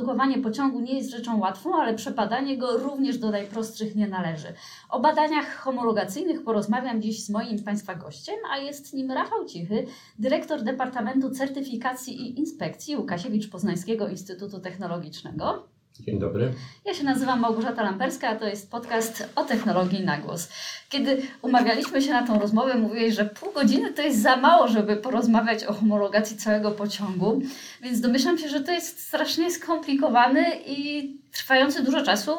wyprodukowanie pociągu nie jest rzeczą łatwą, ale przepadanie go również do najprostszych nie należy. O badaniach homologacyjnych porozmawiam dziś z moim Państwa gościem, a jest nim Rafał Cichy, dyrektor Departamentu Certyfikacji i Inspekcji Łukasiewicz-Poznańskiego Instytutu Technologicznego. Dzień dobry. Ja się nazywam Małgorzata Lamperska, a to jest podcast o technologii na głos. Kiedy umawialiśmy się na tą rozmowę, mówiłeś, że pół godziny to jest za mało, żeby porozmawiać o homologacji całego pociągu, więc domyślam się, że to jest strasznie skomplikowany i trwający dużo czasu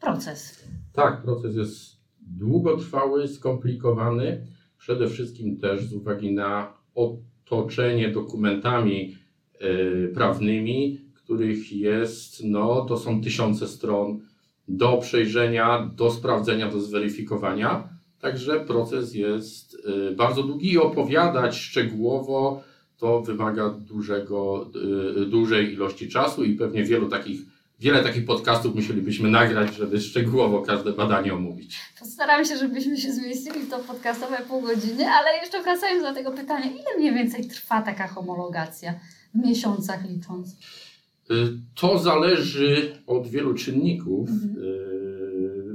proces. Tak, proces jest długotrwały, skomplikowany, przede wszystkim też z uwagi na otoczenie dokumentami yy, prawnymi, których jest, no to są tysiące stron do przejrzenia, do sprawdzenia, do zweryfikowania. Także proces jest y, bardzo długi i opowiadać szczegółowo to wymaga dużego, y, dużej ilości czasu i pewnie wielu takich, wiele takich podcastów musielibyśmy nagrać, żeby szczegółowo każde badanie omówić. Postaram się, żebyśmy się zmieścili w to podcastowe pół godziny, ale jeszcze wracając do tego pytania, ile mniej więcej trwa taka homologacja w miesiącach licząc? Y, to zależy od wielu czynników. Mhm.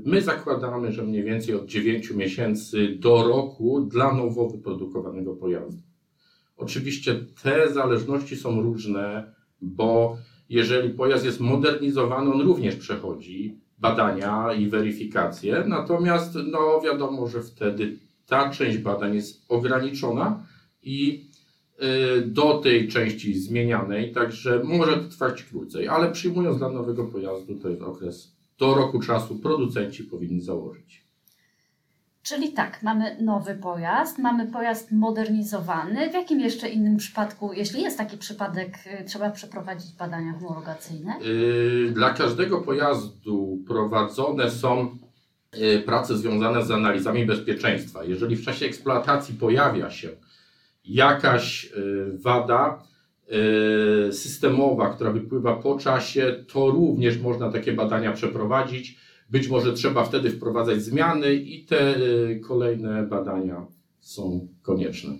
My zakładamy, że mniej więcej od 9 miesięcy do roku dla nowo wyprodukowanego pojazdu. Oczywiście te zależności są różne, bo jeżeli pojazd jest modernizowany, on również przechodzi badania i weryfikacje. Natomiast no wiadomo, że wtedy ta część badań jest ograniczona i Y, do tej części zmienianej, także może to trwać krócej, ale przyjmując dla nowego pojazdu, to jest okres do roku czasu producenci powinni założyć. Czyli tak, mamy nowy pojazd, mamy pojazd modernizowany. W jakim jeszcze innym przypadku, jeśli jest taki przypadek, y, trzeba przeprowadzić badania homologacyjne? Y, dla każdego pojazdu prowadzone są prace związane z analizami bezpieczeństwa. Jeżeli w czasie eksploatacji pojawia się jakaś y, wada y, systemowa, która wypływa po czasie, to również można takie badania przeprowadzić. Być może trzeba wtedy wprowadzać zmiany i te y, kolejne badania są konieczne.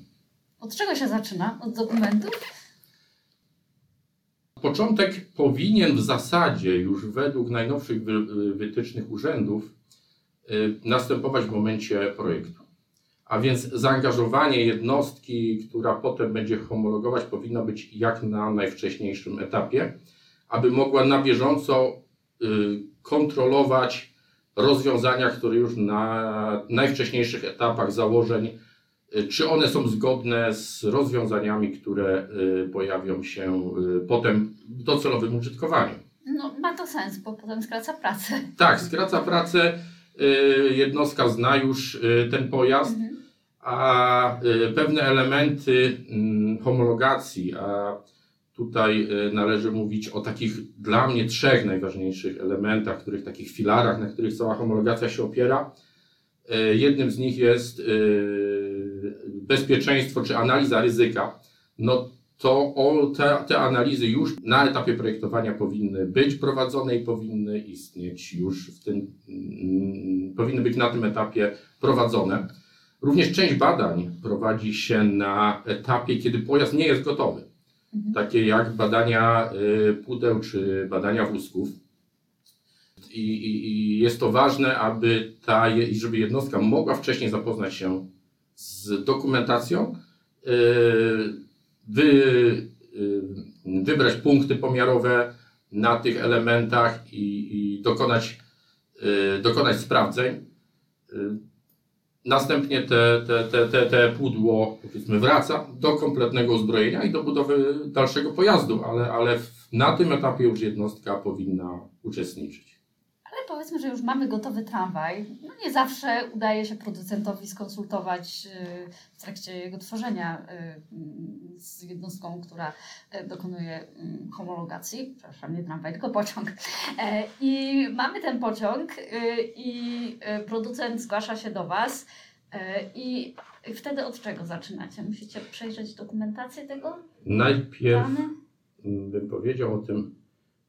Od czego się zaczyna? Od dokumentów? Początek powinien w zasadzie już według najnowszych wytycznych urzędów następować w momencie projektu. A więc zaangażowanie jednostki, która potem będzie homologować, powinno być jak na najwcześniejszym etapie, aby mogła na bieżąco y, kontrolować rozwiązania, które już na najwcześniejszych etapach założeń, y, czy one są zgodne z rozwiązaniami, które y, pojawią się potem w docelowym użytkowaniu. No, ma to sens, bo potem skraca pracę. Tak, skraca pracę. Jednostka zna już ten pojazd. A y, pewne elementy mm, homologacji, a tutaj y, należy mówić o takich dla mnie trzech najważniejszych elementach, których takich filarach, na których cała homologacja się opiera. Y, jednym z nich jest bezpieczeństwo czy analiza ryzyka. No to te, te analizy już na etapie projektowania powinny być prowadzone i powinny istnieć już w tym, mm, powinny być na tym etapie prowadzone. Również część badań prowadzi się na etapie, kiedy pojazd nie jest gotowy. Mhm. Takie jak badania y, pudeł czy badania wózków. I, i, I, jest to ważne, aby ta, żeby jednostka mogła wcześniej zapoznać się z dokumentacją, y, wy, y, wybrać punkty pomiarowe na tych elementach i, i dokonać, dokonać sprawdzeń Następnie te, te, te, te, te pudło powiedzmy wraca do kompletnego uzbrojenia i do budowy dalszego pojazdu, ale, ale na tym etapie już jednostka powinna uczestniczyć. Ale powiedzmy, że już mamy gotowy tramwaj. No nie zawsze udaje się producentowi skonsultować y, w trakcie jego tworzenia y, z jednostką, która y, dokonuje homologacji. Przepraszam, nie tramwaj, tylko pociąg. E, I mamy ten pociąg i producent zgłasza się do Was I wtedy od czego zaczynacie? Musicie przejrzeć dokumentację tego? Najpierw Dane? bym powiedział o tym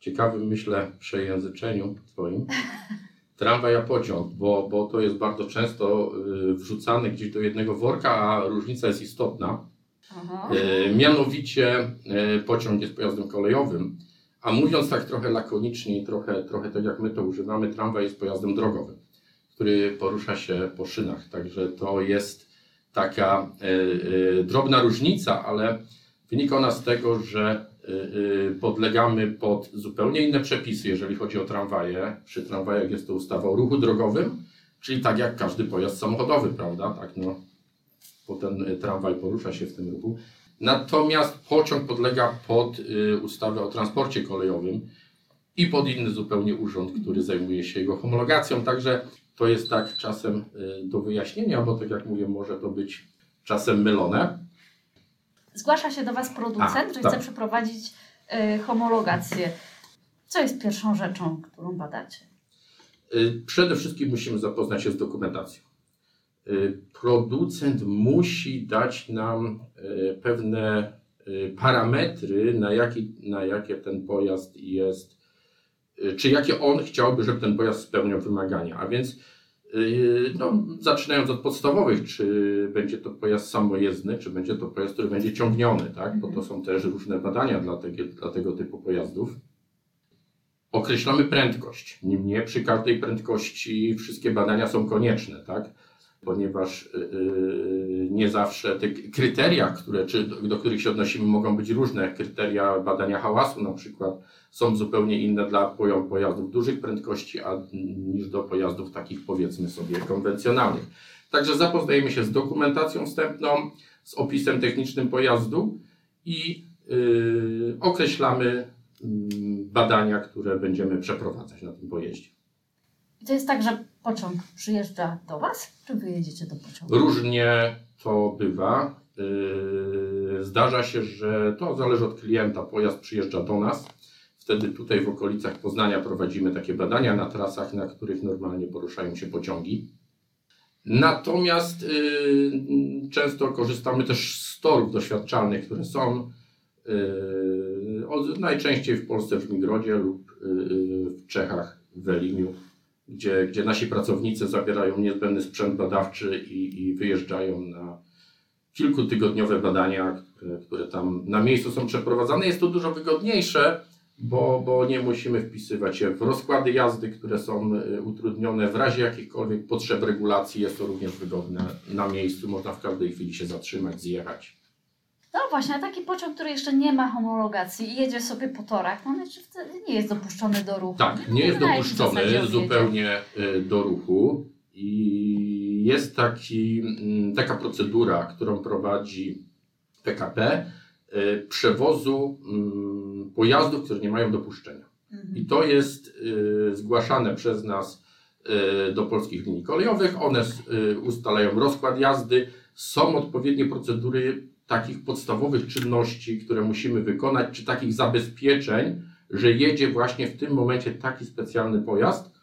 ciekawym, myślę, przejęzyczeniu Twoim. Tramwaj a pociąg, bo, bo to jest bardzo często y, wrzucane gdzieś do jednego worka, a różnica jest istotna. Aha. E, mianowicie e, pociąg jest pojazdem kolejowym, A mówiąc tak trochę lakonicznie i trochę, trochę tak jak my to używamy, tramwaj jest pojazdem drogowym, który porusza się po szynach. Także to jest taka e, e, drobna różnica, ale wynika ona z tego, że e, podlegamy pod zupełnie inne przepisy, jeżeli chodzi o tramwaje. Przy tramwajach jest to ustawa o ruchu drogowym, czyli tak jak każdy pojazd samochodowy, prawda? Tak, no, bo ten tramwaj porusza się w tym ruchu. Natomiast pociąg podlega pod ustawę o transporcie kolejowym i pod inny zupełnie urząd, który zajmuje się jego homologacją. Także to jest tak czasem y, do wyjaśnienia, bo tak jak mówię, może to być czasem mylone. Zgłasza się do Was producent, że tak. chce przeprowadzić y, homologację. Co jest pierwszą rzeczą, którą badacie? Y, Przede wszystkim musimy zapoznać się z dokumentacją. Y, Producent musi dać nam pewne parametry, na, jaki, na jakie ten pojazd jest, czy jakie on chciałby, żeby ten pojazd spełniał wymagania. A więc y, no, zaczynając od podstawowych, czy będzie to pojazd samojezdny, czy będzie to pojazd, który będzie ciągniony, tak? bo to są też różne badania dla, tego, dla tego typu pojazdów. Określamy prędkość. Niemniej przy każdej prędkości wszystkie badania są konieczne, tak? Ponieważ yy, nie zawsze te kryteria, które, czy do, których się odnosimy, mogą być różne. Kryteria badania hałasu na przykład są zupełnie inne dla poja- pojazdów dużych prędkości, a niż do pojazdów takich powiedzmy sobie konwencjonalnych. Także zapoznajemy się z dokumentacją wstępną, z opisem technicznym pojazdu i yy, określamy yy, badania, które będziemy przeprowadzać na tym pojeździe. To jest tak, że pociąg przyjeżdża do Was, czy Wy jedziecie do pociągu? Różnie to bywa. Yy, Zdarza się, że to zależy od klienta. Pojazd przyjeżdża do nas. Wtedy tutaj w okolicach Poznania prowadzimy takie badania na trasach, na których normalnie poruszają się pociągi. Natomiast yy, często korzystamy też z torów doświadczalnych, które są yy, od, najczęściej w Polsce w Migrodzie lub w Czechach w Welimiu gdzie, gdzie nasi pracownicy zabierają niezbędny sprzęt badawczy i, i wyjeżdżają na kilkutygodniowe badania, które, które tam na miejscu są przeprowadzane. Jest to dużo wygodniejsze, bo, bo nie musimy wpisywać się w rozkłady jazdy, które są y, utrudnione. W razie jakichkolwiek potrzeb regulacji jest to również wygodne na miejscu. Można w każdej chwili się zatrzymać, zjechać. No właśnie, a taki pociąg, który jeszcze nie ma homologacji i jedzie sobie po torach, no jeszcze wtedy nie jest dopuszczony do ruchu. Tak, nie jest zasadzie on dopuszczony zupełnie y, do ruchu i jest taki, mm, taka procedura, którą prowadzi PKP y, przewozu mm, pojazdów, które nie mają dopuszczenia. Mhm. I to jest y, zgłaszane przez nas do polskich linii kolejowych. One ustalają rozkład jazdy. Są odpowiednie procedury takich podstawowych czynności, które musimy wykonać, czy takich zabezpieczeń, że jedzie właśnie w tym momencie taki specjalny pojazd.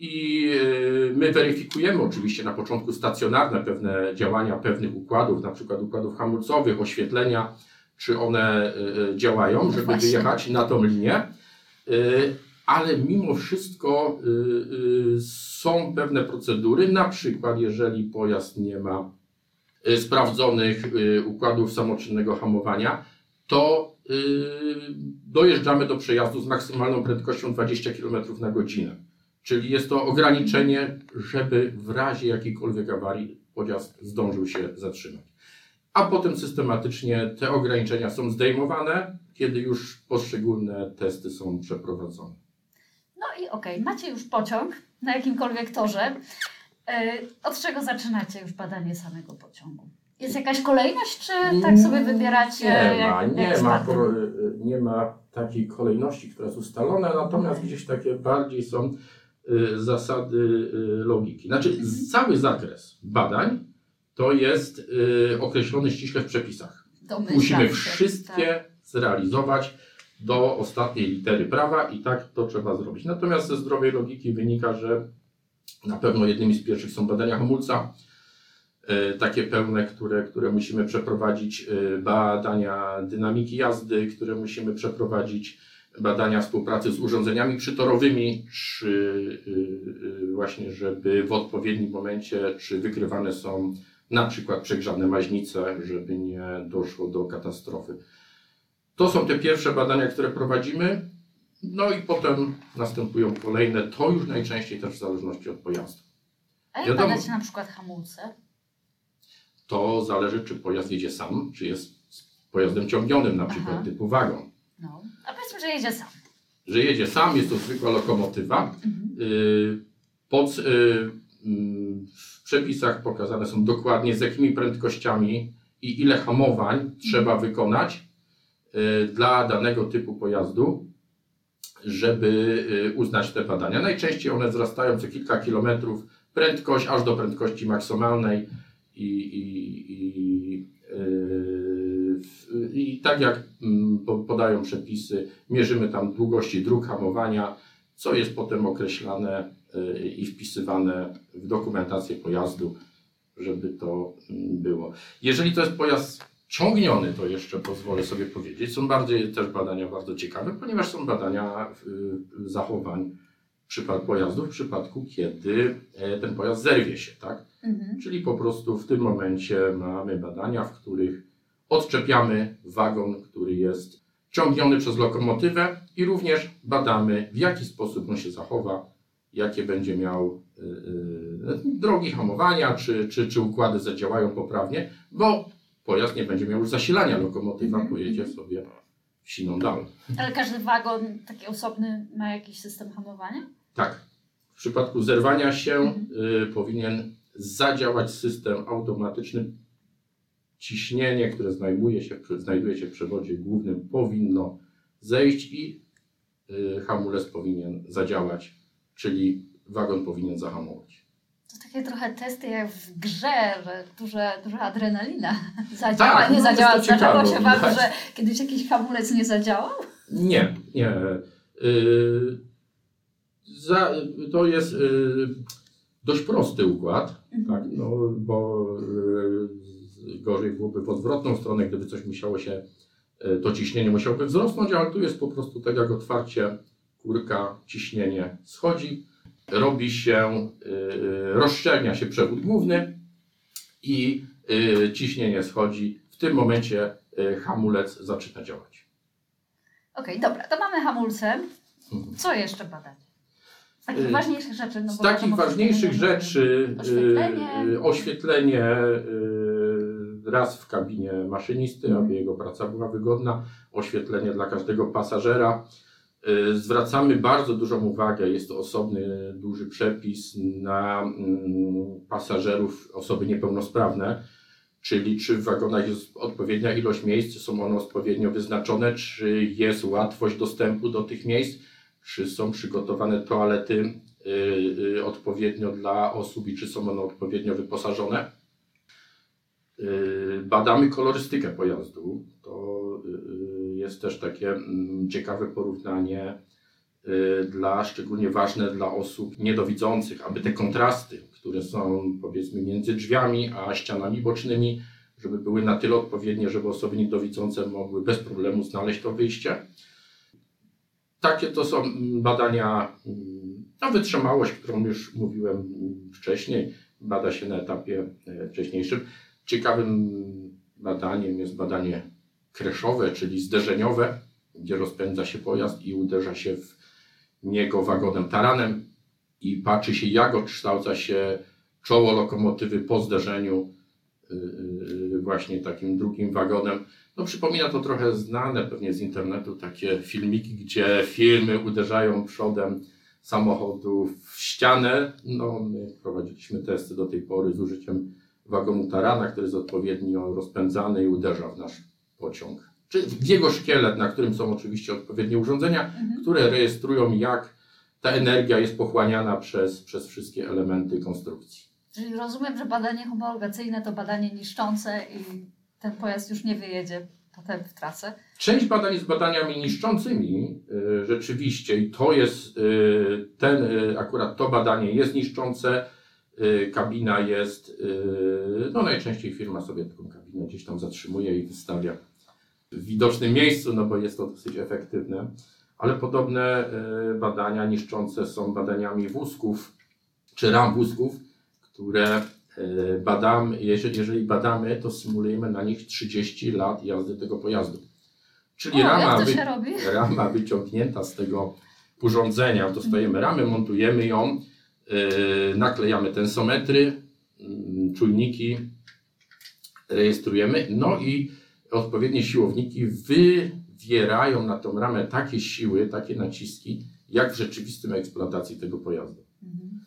I y, my weryfikujemy oczywiście na początku stacjonarne pewne działania pewnych układów, na przykład układów hamulcowych, oświetlenia, czy one y, y, działają, No żeby właśnie. wyjechać na tą linię. Ale mimo wszystko są pewne procedury, na przykład jeżeli pojazd nie ma sprawdzonych y, układów samoczynnego hamowania, to y, dojeżdżamy do przejazdu z maksymalną prędkością 20 km na godzinę. Czyli jest to ograniczenie, żeby w razie jakiejkolwiek awarii pojazd zdążył się zatrzymać. A potem systematycznie te ograniczenia są zdejmowane, kiedy już poszczególne testy są przeprowadzone. No i okej, macie już pociąg na jakimkolwiek torze. E, Od czego zaczynacie już badanie samego pociągu? Jest jakaś kolejność, czy tak sobie wybieracie? Nie ma, jak, nie jak ma, pro- nie ma takiej kolejności, która jest ustalona, natomiast gdzieś takie bardziej są y, zasady logiki. Znaczy z- cały zakres badań to jest określony ściśle w przepisach. Domyślam Musimy wszystkie tak. zrealizować do ostatniej litery prawa i tak to trzeba zrobić. Natomiast ze zdrowej logiki wynika, że na pewno jednymi z pierwszych są badania hamulca, e, takie pełne, które, które musimy przeprowadzić, e, badania dynamiki jazdy, które musimy przeprowadzić, badania współpracy z urządzeniami przytorowymi, czy e, właśnie, żeby w odpowiednim momencie, czy wykrywane są na przykład przegrzane maźnice, żeby nie doszło do katastrofy. To są te pierwsze badania, które prowadzimy. No i potem następują kolejne, to już najczęściej też w zależności od pojazdu. A jak badacie na przykład hamulce? To zależy, czy pojazd jedzie sam, czy jest pojazdem ciągnionym, na przykład Aha. typu wagon. No. A powiedzmy, że jedzie sam. Że jedzie sam, jest to zwykła lokomotywa. Mhm. Y, Pod, y, w przepisach pokazane są dokładnie z jakimi prędkościami i ile hamowań trzeba wykonać y, dla danego typu pojazdu, żeby y, uznać te badania. Najczęściej one wzrastają co kilka kilometrów prędkość aż do prędkości maksymalnej i, i, i, y, w- i tak jak mm, po- podają przepisy, mierzymy tam długości dróg hamowania, co jest potem określane y, i wpisywane w dokumentację pojazdu, żeby to mm, było. Jeżeli to jest pojazd ciągniony, to jeszcze pozwolę sobie powiedzieć, są bardziej też badania bardzo ciekawe, ponieważ są badania y, zachowań przypad pojazdu w przypadku, kiedy e, ten pojazd zerwie się, tak? Mhm. Czyli po prostu w tym momencie mamy badania, w których odczepiamy wagon, który jest ciągniony przez lokomotywę i również badamy, w jaki sposób on się zachowa, jakie będzie miał y, y, drogi hamowania, czy, czy, czy układy zadziałają poprawnie, bo pojazd nie będzie miał już zasilania, lokomotywa Mhm, pojedzie mhm. sobie w siną dal. Ale każdy wagon taki osobny ma jakiś system hamowania? Tak. W przypadku zerwania się Mhm. y, powinien zadziałać system automatyczny. Ciśnienie, które znajduje się, znajduje się w przewodzie głównym, powinno zejść i y, hamulec powinien zadziałać, czyli wagon powinien zahamować. To takie trochę testy jak w grze, że duża, duża adrenalina zadziała, Tak, nie no zadziała. Zdarzało ciekawe się Wam, że kiedyś jakiś hamulec nie zadziałał? Nie, nie. Y, za, to jest y, dość prosty układ. Tak, no, bo y, gorzej byłoby w odwrotną stronę, gdyby coś musiało się, y, to ciśnienie musiałoby wzrosnąć, ale tu jest po prostu tak jak otwarcie kurka, ciśnienie schodzi, robi się, y, rozszczelnia się przewód główny i y, ciśnienie schodzi. W tym momencie y, hamulec zaczyna działać. Okej, dobra, to mamy hamulce. Mhm. Co jeszcze badać? Z takich ważniejszych rzeczy. No Z takich ważniejszych rzeczy Oświetlenie. oświetlenie raz w kabinie maszynisty, aby jego praca była wygodna, oświetlenie dla każdego pasażera. Y, Zwracamy bardzo dużą uwagę, jest to osobny duży przepis na mm, pasażerów, osoby niepełnosprawne, czyli czy w wagonach jest odpowiednia ilość miejsc, czy są one odpowiednio wyznaczone, czy jest łatwość dostępu do tych miejsc, czy są przygotowane toalety y, y, odpowiednio dla osób i czy są one odpowiednio wyposażone. Badamy kolorystykę pojazdu. To jest też takie mm, ciekawe porównanie y, dla szczególnie ważne dla osób niedowidzących, aby te kontrasty, które są powiedzmy między drzwiami a ścianami bocznymi, żeby były na tyle odpowiednie, żeby osoby niedowidzące mogły bez problemu znaleźć to wyjście. Takie to są mm, badania mm, na wytrzymałość, którą już mówiłem wcześniej. Bada się na etapie e, wcześniejszym. Ciekawym badaniem jest badanie kreszowe, czyli zderzeniowe, gdzie rozpędza się pojazd i uderza się w niego wagonem taranem i patrzy się, jak odkształca się czoło lokomotywy po zderzeniu y, y, właśnie takim drugim wagonem. No przypomina to trochę znane pewnie z internetu takie filmiki, gdzie filmy uderzają przodem samochodu w ścianę. No my prowadziliśmy testy do tej pory z użyciem wagonu tarana, który jest odpowiednio rozpędzany i uderza w nasz pociąg. Czy jego szkielet, na którym są oczywiście odpowiednie urządzenia, Mhm. które rejestrują jak ta energia jest pochłaniana przez, przez wszystkie elementy konstrukcji. Czyli rozumiem, że badanie homologacyjne to badanie niszczące i ten pojazd już nie wyjedzie potem w trasę. Część badań jest badaniami niszczącymi y, rzeczywiście i to jest y, ten, y, akurat to badanie jest niszczące. Kabina jest, no najczęściej firma sobie taką kabinę gdzieś tam zatrzymuje i wystawia widocznym miejscu, no bo jest to dosyć efektywne. Ale podobne y, badania niszczące są badaniami wózków czy ram wózków, które y, badamy, jeżeli, badamy, to symulujemy na nich 30 lat jazdy tego pojazdu. Czyli O, rama, wy, rama wyciągnięta z tego urządzenia, dostajemy ramę, montujemy ją, yy, naklejamy tensometry, yy, czujniki, rejestrujemy, no i odpowiednie siłowniki wywierają na tą ramę takie siły, takie naciski, jak w rzeczywistym eksploatacji tego pojazdu. Mhm.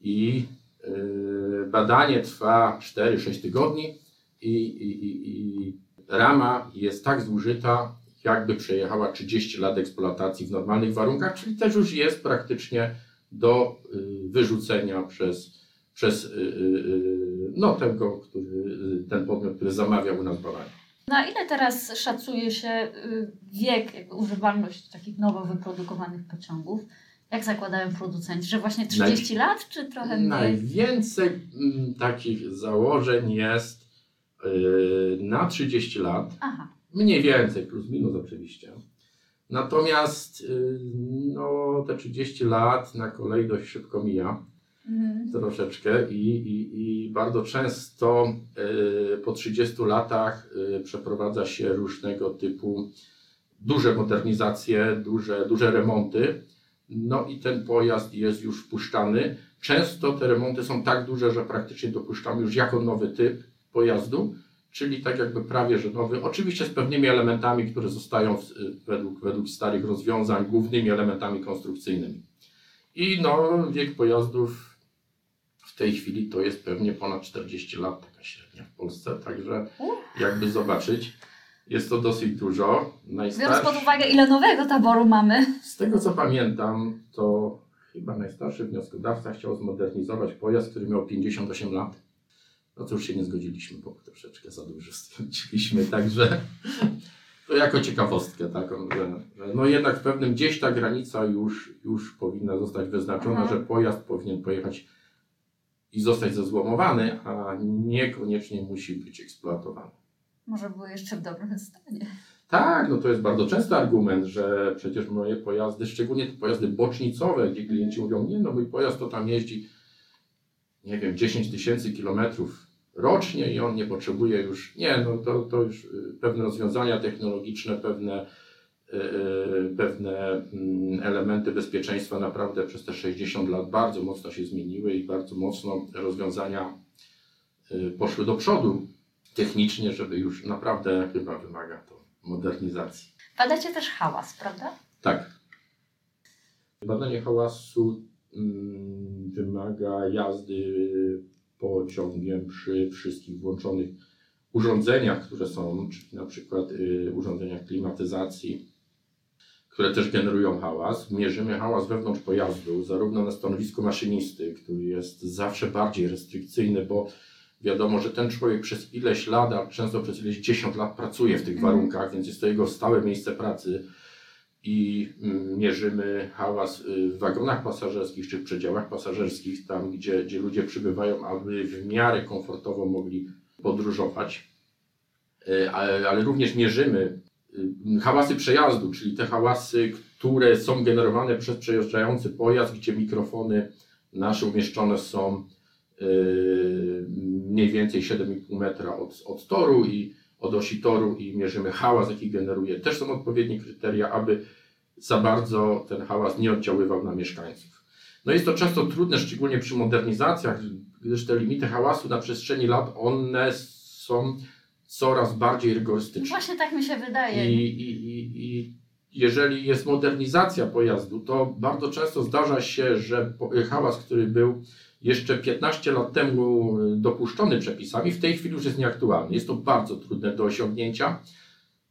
I yy, badanie trwa 4-6 tygodni i, i, i, i rama jest tak zużyta, jakby przejechała 30 lat eksploatacji w normalnych warunkach, czyli też już jest praktycznie do y, wyrzucenia przez, przez y, y, y, no, tego, który, y, ten podmiot, który zamawiał u nas badanie. Na ile teraz szacuje się y, wiek, jakby używalność takich nowo wyprodukowanych pociągów? Jak zakładają producenci? Że właśnie 30 lat, czy trochę mniej? Najwięcej mm, takich założeń jest y, na 30 lat. Aha. Mniej więcej, plus minus oczywiście. Natomiast y, no, te 30 lat na kolei dość szybko mija Mhm. troszeczkę i, i, i bardzo często y, po 30 latach y, przeprowadza się różnego typu duże modernizacje, duże, duże remonty. No i ten pojazd jest już wpuszczany. Często te remonty są tak duże, że praktycznie dopuszczamy już jako nowy typ pojazdu, czyli tak jakby prawie że nowy. Oczywiście z pewnymi elementami, które zostają w, według, według starych rozwiązań, głównymi elementami konstrukcyjnymi. I no, wiek pojazdów tej chwili to jest pewnie ponad 40 lat, taka średnia w Polsce, także jakby zobaczyć, jest to dosyć dużo. Biorąc pod Najstarszy, uwagę, ile nowego taboru mamy. z tego co pamiętam, to chyba najstarszy wnioskodawca chciał zmodernizować pojazd, który miał 58 lat. No to już się nie zgodziliśmy, bo troszeczkę za dużo stwierdziliśmy, także to jako ciekawostkę taką, że, że no jednak w pewnym gdzieś ta granica już, już powinna zostać wyznaczona, Mhm. że pojazd powinien pojechać i zostać zezłomowany, a niekoniecznie musi być eksploatowany. Może było jeszcze w dobrym stanie. Tak, no to jest bardzo częsty argument, że przecież moje pojazdy, szczególnie te pojazdy bocznicowe, gdzie klienci mówią, nie no mój pojazd to tam jeździ, nie wiem, 10 tysięcy kilometrów rocznie i on nie potrzebuje już, nie no to, to już y, pewne rozwiązania technologiczne, pewne, pewne mm, elementy bezpieczeństwa naprawdę przez te 60 lat bardzo mocno się zmieniły i bardzo mocno rozwiązania y, poszły do przodu technicznie, żeby już naprawdę chyba wymaga to modernizacji. Badacie też hałas, prawda? Tak. Badanie hałasu mm, wymaga jazdy pociągiem przy wszystkich włączonych urządzeniach, które są, czyli na przykład y, urządzeniach klimatyzacji, które też generują hałas. Mierzymy hałas wewnątrz pojazdu, zarówno na stanowisku maszynisty, który jest zawsze bardziej restrykcyjny, bo wiadomo, że ten człowiek przez ileś lat, a często przez ileś dziesiąt lat pracuje w tych Mhm. warunkach, więc jest to jego stałe miejsce pracy i mm, mierzymy hałas y, w wagonach pasażerskich czy w przedziałach pasażerskich, tam gdzie, gdzie ludzie przybywają, aby w miarę komfortowo mogli podróżować. Ale, ale również mierzymy hałasy przejazdu, czyli te hałasy, które są generowane przez przejeżdżający pojazd, gdzie mikrofony nasze umieszczone są y, mniej więcej 7,5 metra od, od toru i od osi toru i mierzymy hałas, jaki generuje. Też są odpowiednie kryteria, aby za bardzo ten hałas nie oddziaływał na mieszkańców. No jest to często trudne, szczególnie przy modernizacjach, gdyż te limity hałasu na przestrzeni lat, one są coraz bardziej rygorystyczne. właśnie tak mi się wydaje. I, i, i, I jeżeli jest modernizacja pojazdu, to bardzo często zdarza się, że hałas, który był jeszcze 15 lat temu y, dopuszczony przepisami, w tej chwili już jest nieaktualny. Jest to bardzo trudne do osiągnięcia.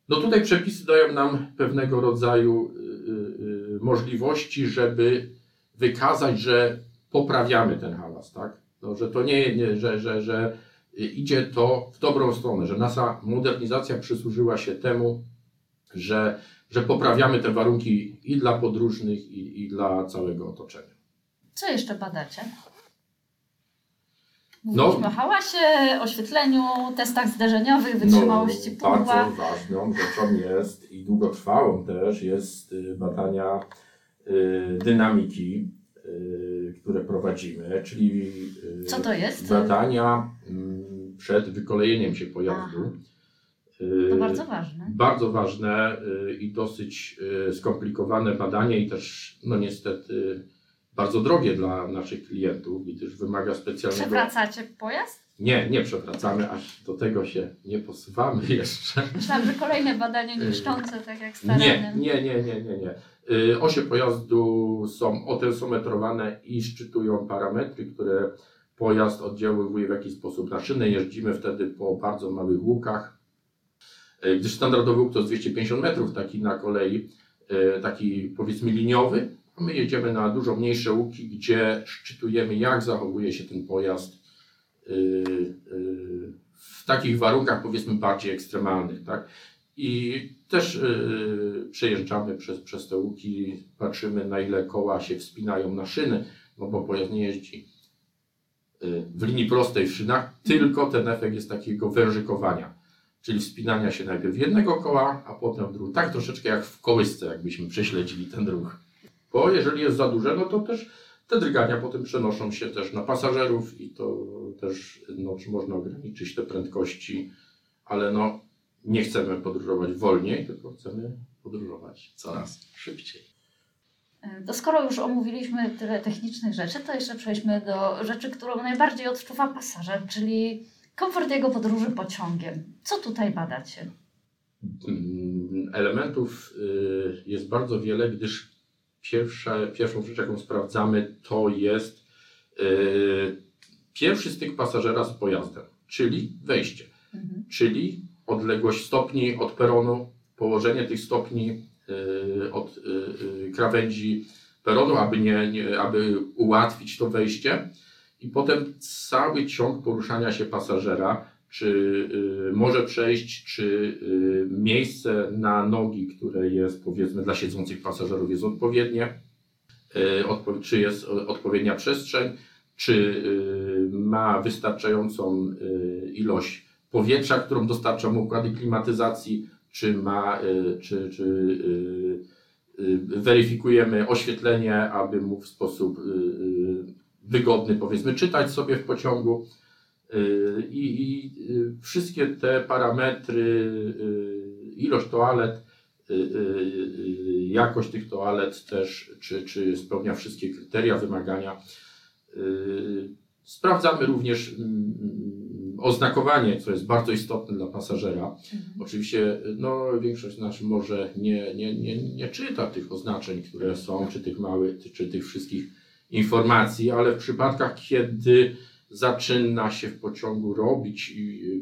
No tutaj przepisy dają nam pewnego rodzaju y, y, możliwości, żeby wykazać, że poprawiamy ten hałas, tak? No, że to nie, nie że, że, że idzie to w dobrą stronę, że nasza modernizacja przysłużyła się temu, że, że poprawiamy te warunki i dla podróżnych, i, i dla całego otoczenia. Co jeszcze badacie? No. Mówiliśmy o hałasie, oświetleniu, testach zderzeniowych, wytrzymałości no, pudła. Bardzo ważną rzeczą jest i długotrwałą też jest y, badania y, dynamiki, y, które prowadzimy, czyli y, Co to jest? badania mm, przed wykolejeniem się pojazdu. To bardzo ważne. Bardzo ważne i dosyć skomplikowane badanie i też no niestety bardzo drogie dla naszych klientów, gdyż wymaga specjalnego... Przewracacie pojazd? Nie, nie przewracamy, aż do tego się nie posuwamy jeszcze. Myślałam, że kolejne badanie niszczące, tak jak Nie, nie, nie, nie, nie, nie. Y, osie pojazdu są otensometrowane i szczytują parametry, które pojazd oddziaływuje w jakiś sposób na szynę. Jeździmy wtedy po bardzo małych łukach, y, gdyż standardowy łuk to jest 250 metrów, taki na kolei, y, taki powiedzmy liniowy, my jedziemy na dużo mniejsze łuki, gdzie szczytujemy jak zachowuje się ten pojazd w takich warunkach powiedzmy bardziej ekstremalnych. Tak? I też yy, przejeżdżamy przez, przez te łuki, patrzymy na ile koła się wspinają na szyny, no bo pojazd nie jeździ w linii prostej w szynach, tylko ten efekt jest takiego wężykowania, czyli wspinania się najpierw jednego koła, a potem w drugi. Tak troszeczkę jak w kołysce, jakbyśmy prześledzili ten ruch. Bo jeżeli jest za duże, no to też te drgania potem przenoszą się też na pasażerów i to też no, można ograniczyć te prędkości, ale no nie chcemy podróżować wolniej, tylko chcemy podróżować coraz szybciej. To skoro już omówiliśmy tyle technicznych rzeczy, to jeszcze przejdźmy do rzeczy, którą najbardziej odczuwa pasażer, czyli komfort jego podróży pociągiem. Co tutaj badacie? Mm, elementów y, jest bardzo wiele, gdyż pierwsza, pierwszą rzecz, jaką sprawdzamy, to jest y, pierwszy styk pasażera z pojazdem, czyli wejście, mhm. czyli odległość stopni od peronu, położenie tych stopni y, od y, y, krawędzi peronu, aby, nie, nie, aby ułatwić to wejście. I potem cały ciąg poruszania się pasażera, czy może przejść, czy miejsce na nogi, które jest powiedzmy dla siedzących pasażerów jest odpowiednie, czy jest odpowiednia przestrzeń, czy ma wystarczającą ilość powietrza, którą dostarcza mu układy klimatyzacji, czy ma, y, czy, czy y, y, weryfikujemy oświetlenie, aby mógł w sposób wygodny powiedzmy czytać sobie w pociągu. I, i wszystkie te parametry, ilość toalet, jakość tych toalet też, czy, czy spełnia wszystkie kryteria, wymagania. Sprawdzamy również mm, oznakowanie, co jest bardzo istotne dla pasażera. Mhm. Oczywiście no, większość z może nie, nie, nie, nie czyta tych oznaczeń, które są, czy tych małych, czy tych wszystkich informacji, ale w przypadkach, kiedy zaczyna się w pociągu robić,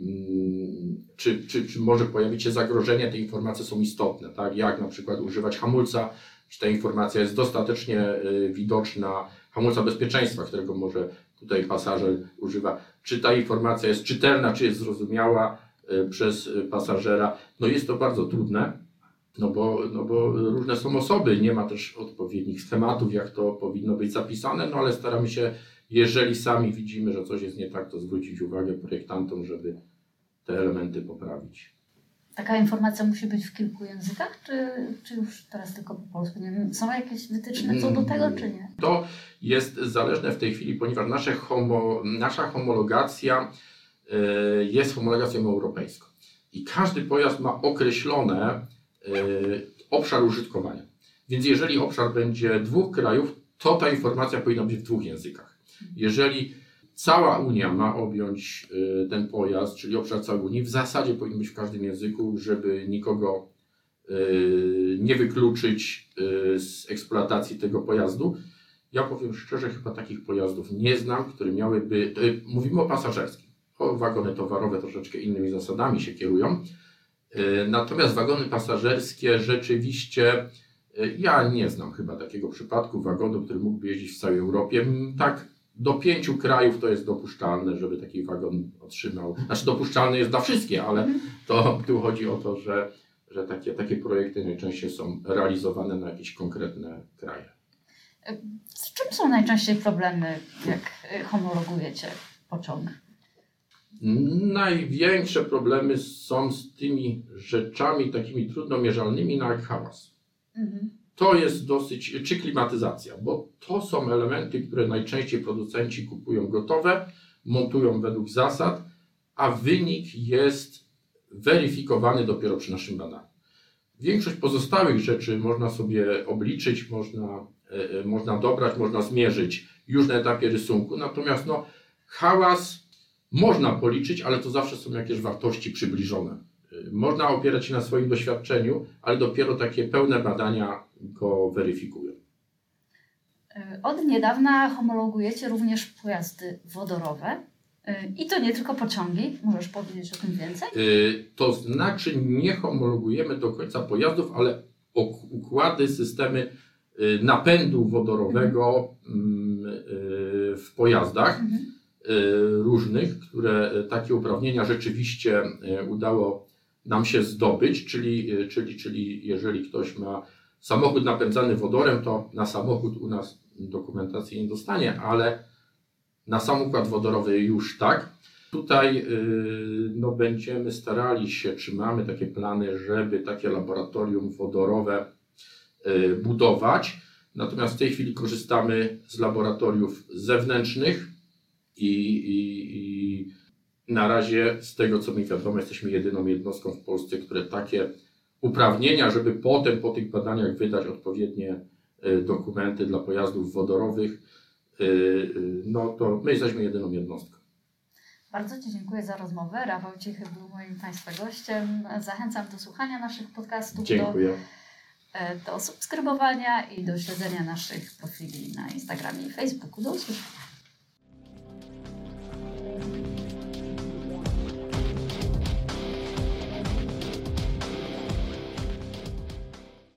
mm, czy, czy, czy może pojawić się zagrożenie, te informacje są istotne, tak? Jak na przykład używać hamulca, czy ta informacja jest dostatecznie y, widoczna, hamulca bezpieczeństwa, którego może tutaj pasażer używa, czy ta informacja jest czytelna, czy jest zrozumiała e, przez e, pasażera. No jest to bardzo trudne, no bo, no bo różne są osoby, nie ma też odpowiednich schematów, jak to powinno być zapisane, no ale staramy się, jeżeli sami widzimy, że coś jest nie tak, to zwrócić uwagę projektantom, żeby te elementy poprawić. Taka informacja musi być w kilku językach, czy, czy już teraz tylko po polsku? Nie wiem, są jakieś wytyczne co do tego, czy nie? To jest zależne w tej chwili, ponieważ nasze homo, nasza homologacja y, jest homologacją europejską. I każdy pojazd ma określone y, obszar użytkowania. Więc jeżeli obszar będzie dwóch krajów, to ta informacja powinna być w dwóch językach. Jeżeli cała Unia ma objąć y, ten pojazd, czyli obszar całej Unii, w zasadzie powinien być w każdym języku, żeby nikogo y, nie wykluczyć y, z eksploatacji tego pojazdu. Ja powiem szczerze, chyba takich pojazdów nie znam, które miałyby, mówimy o pasażerskim, o wagony towarowe troszeczkę innymi zasadami się kierują. Natomiast wagony pasażerskie rzeczywiście, ja nie znam chyba takiego przypadku wagonu, który mógłby jeździć w całej Europie. Tak do pięciu krajów to jest dopuszczalne, żeby taki wagon otrzymał. Znaczy dopuszczalne jest dla wszystkich, ale mhm. to tu chodzi o to, że, że takie, takie projekty najczęściej są realizowane na jakieś konkretne kraje. Z czym są najczęściej problemy, jak homologujecie pociąg? Największe problemy są z tymi rzeczami takimi trudno mierzalnymi, no jak hałas. Mhm to jest dosyć, czy klimatyzacja, bo to są elementy, które najczęściej producenci kupują gotowe, montują według zasad, a wynik jest weryfikowany dopiero przy naszym badaniu. Większość pozostałych rzeczy można sobie obliczyć, można, można dobrać, można zmierzyć już na etapie rysunku, natomiast no, hałas można policzyć, ale to zawsze są jakieś wartości przybliżone. Można opierać się na swoim doświadczeniu, ale dopiero takie pełne badania go weryfikują. Od niedawna homologujecie również pojazdy wodorowe. I to nie tylko pociągi. Możesz powiedzieć o tym więcej? To znaczy nie homologujemy do końca pojazdów, ale układy, systemy napędu wodorowego mhm. w pojazdach. Mhm różnych, które takie uprawnienia rzeczywiście udało nam się zdobyć, czyli, czyli, czyli jeżeli ktoś ma samochód napędzany wodorem, to na samochód u nas dokumentacji nie dostanie, ale na sam układ wodorowy już tak. Tutaj no, będziemy starali się, czy mamy takie plany, żeby takie laboratorium wodorowe budować. Natomiast w tej chwili korzystamy z laboratoriów zewnętrznych i, i, i na razie z tego co mi wiadomo, jesteśmy jedyną jednostką w Polsce, które takie uprawnienia, żeby potem po tych badaniach wydać odpowiednie dokumenty dla pojazdów wodorowych, no to my jesteśmy jedyną jednostką. Bardzo Ci dziękuję za rozmowę. Rafał Cichy był moim Państwa gościem. Zachęcam do słuchania naszych podcastów. Dziękuję. Do, do subskrybowania i do śledzenia naszych profili na Instagramie i Facebooku. Do usłyszenia.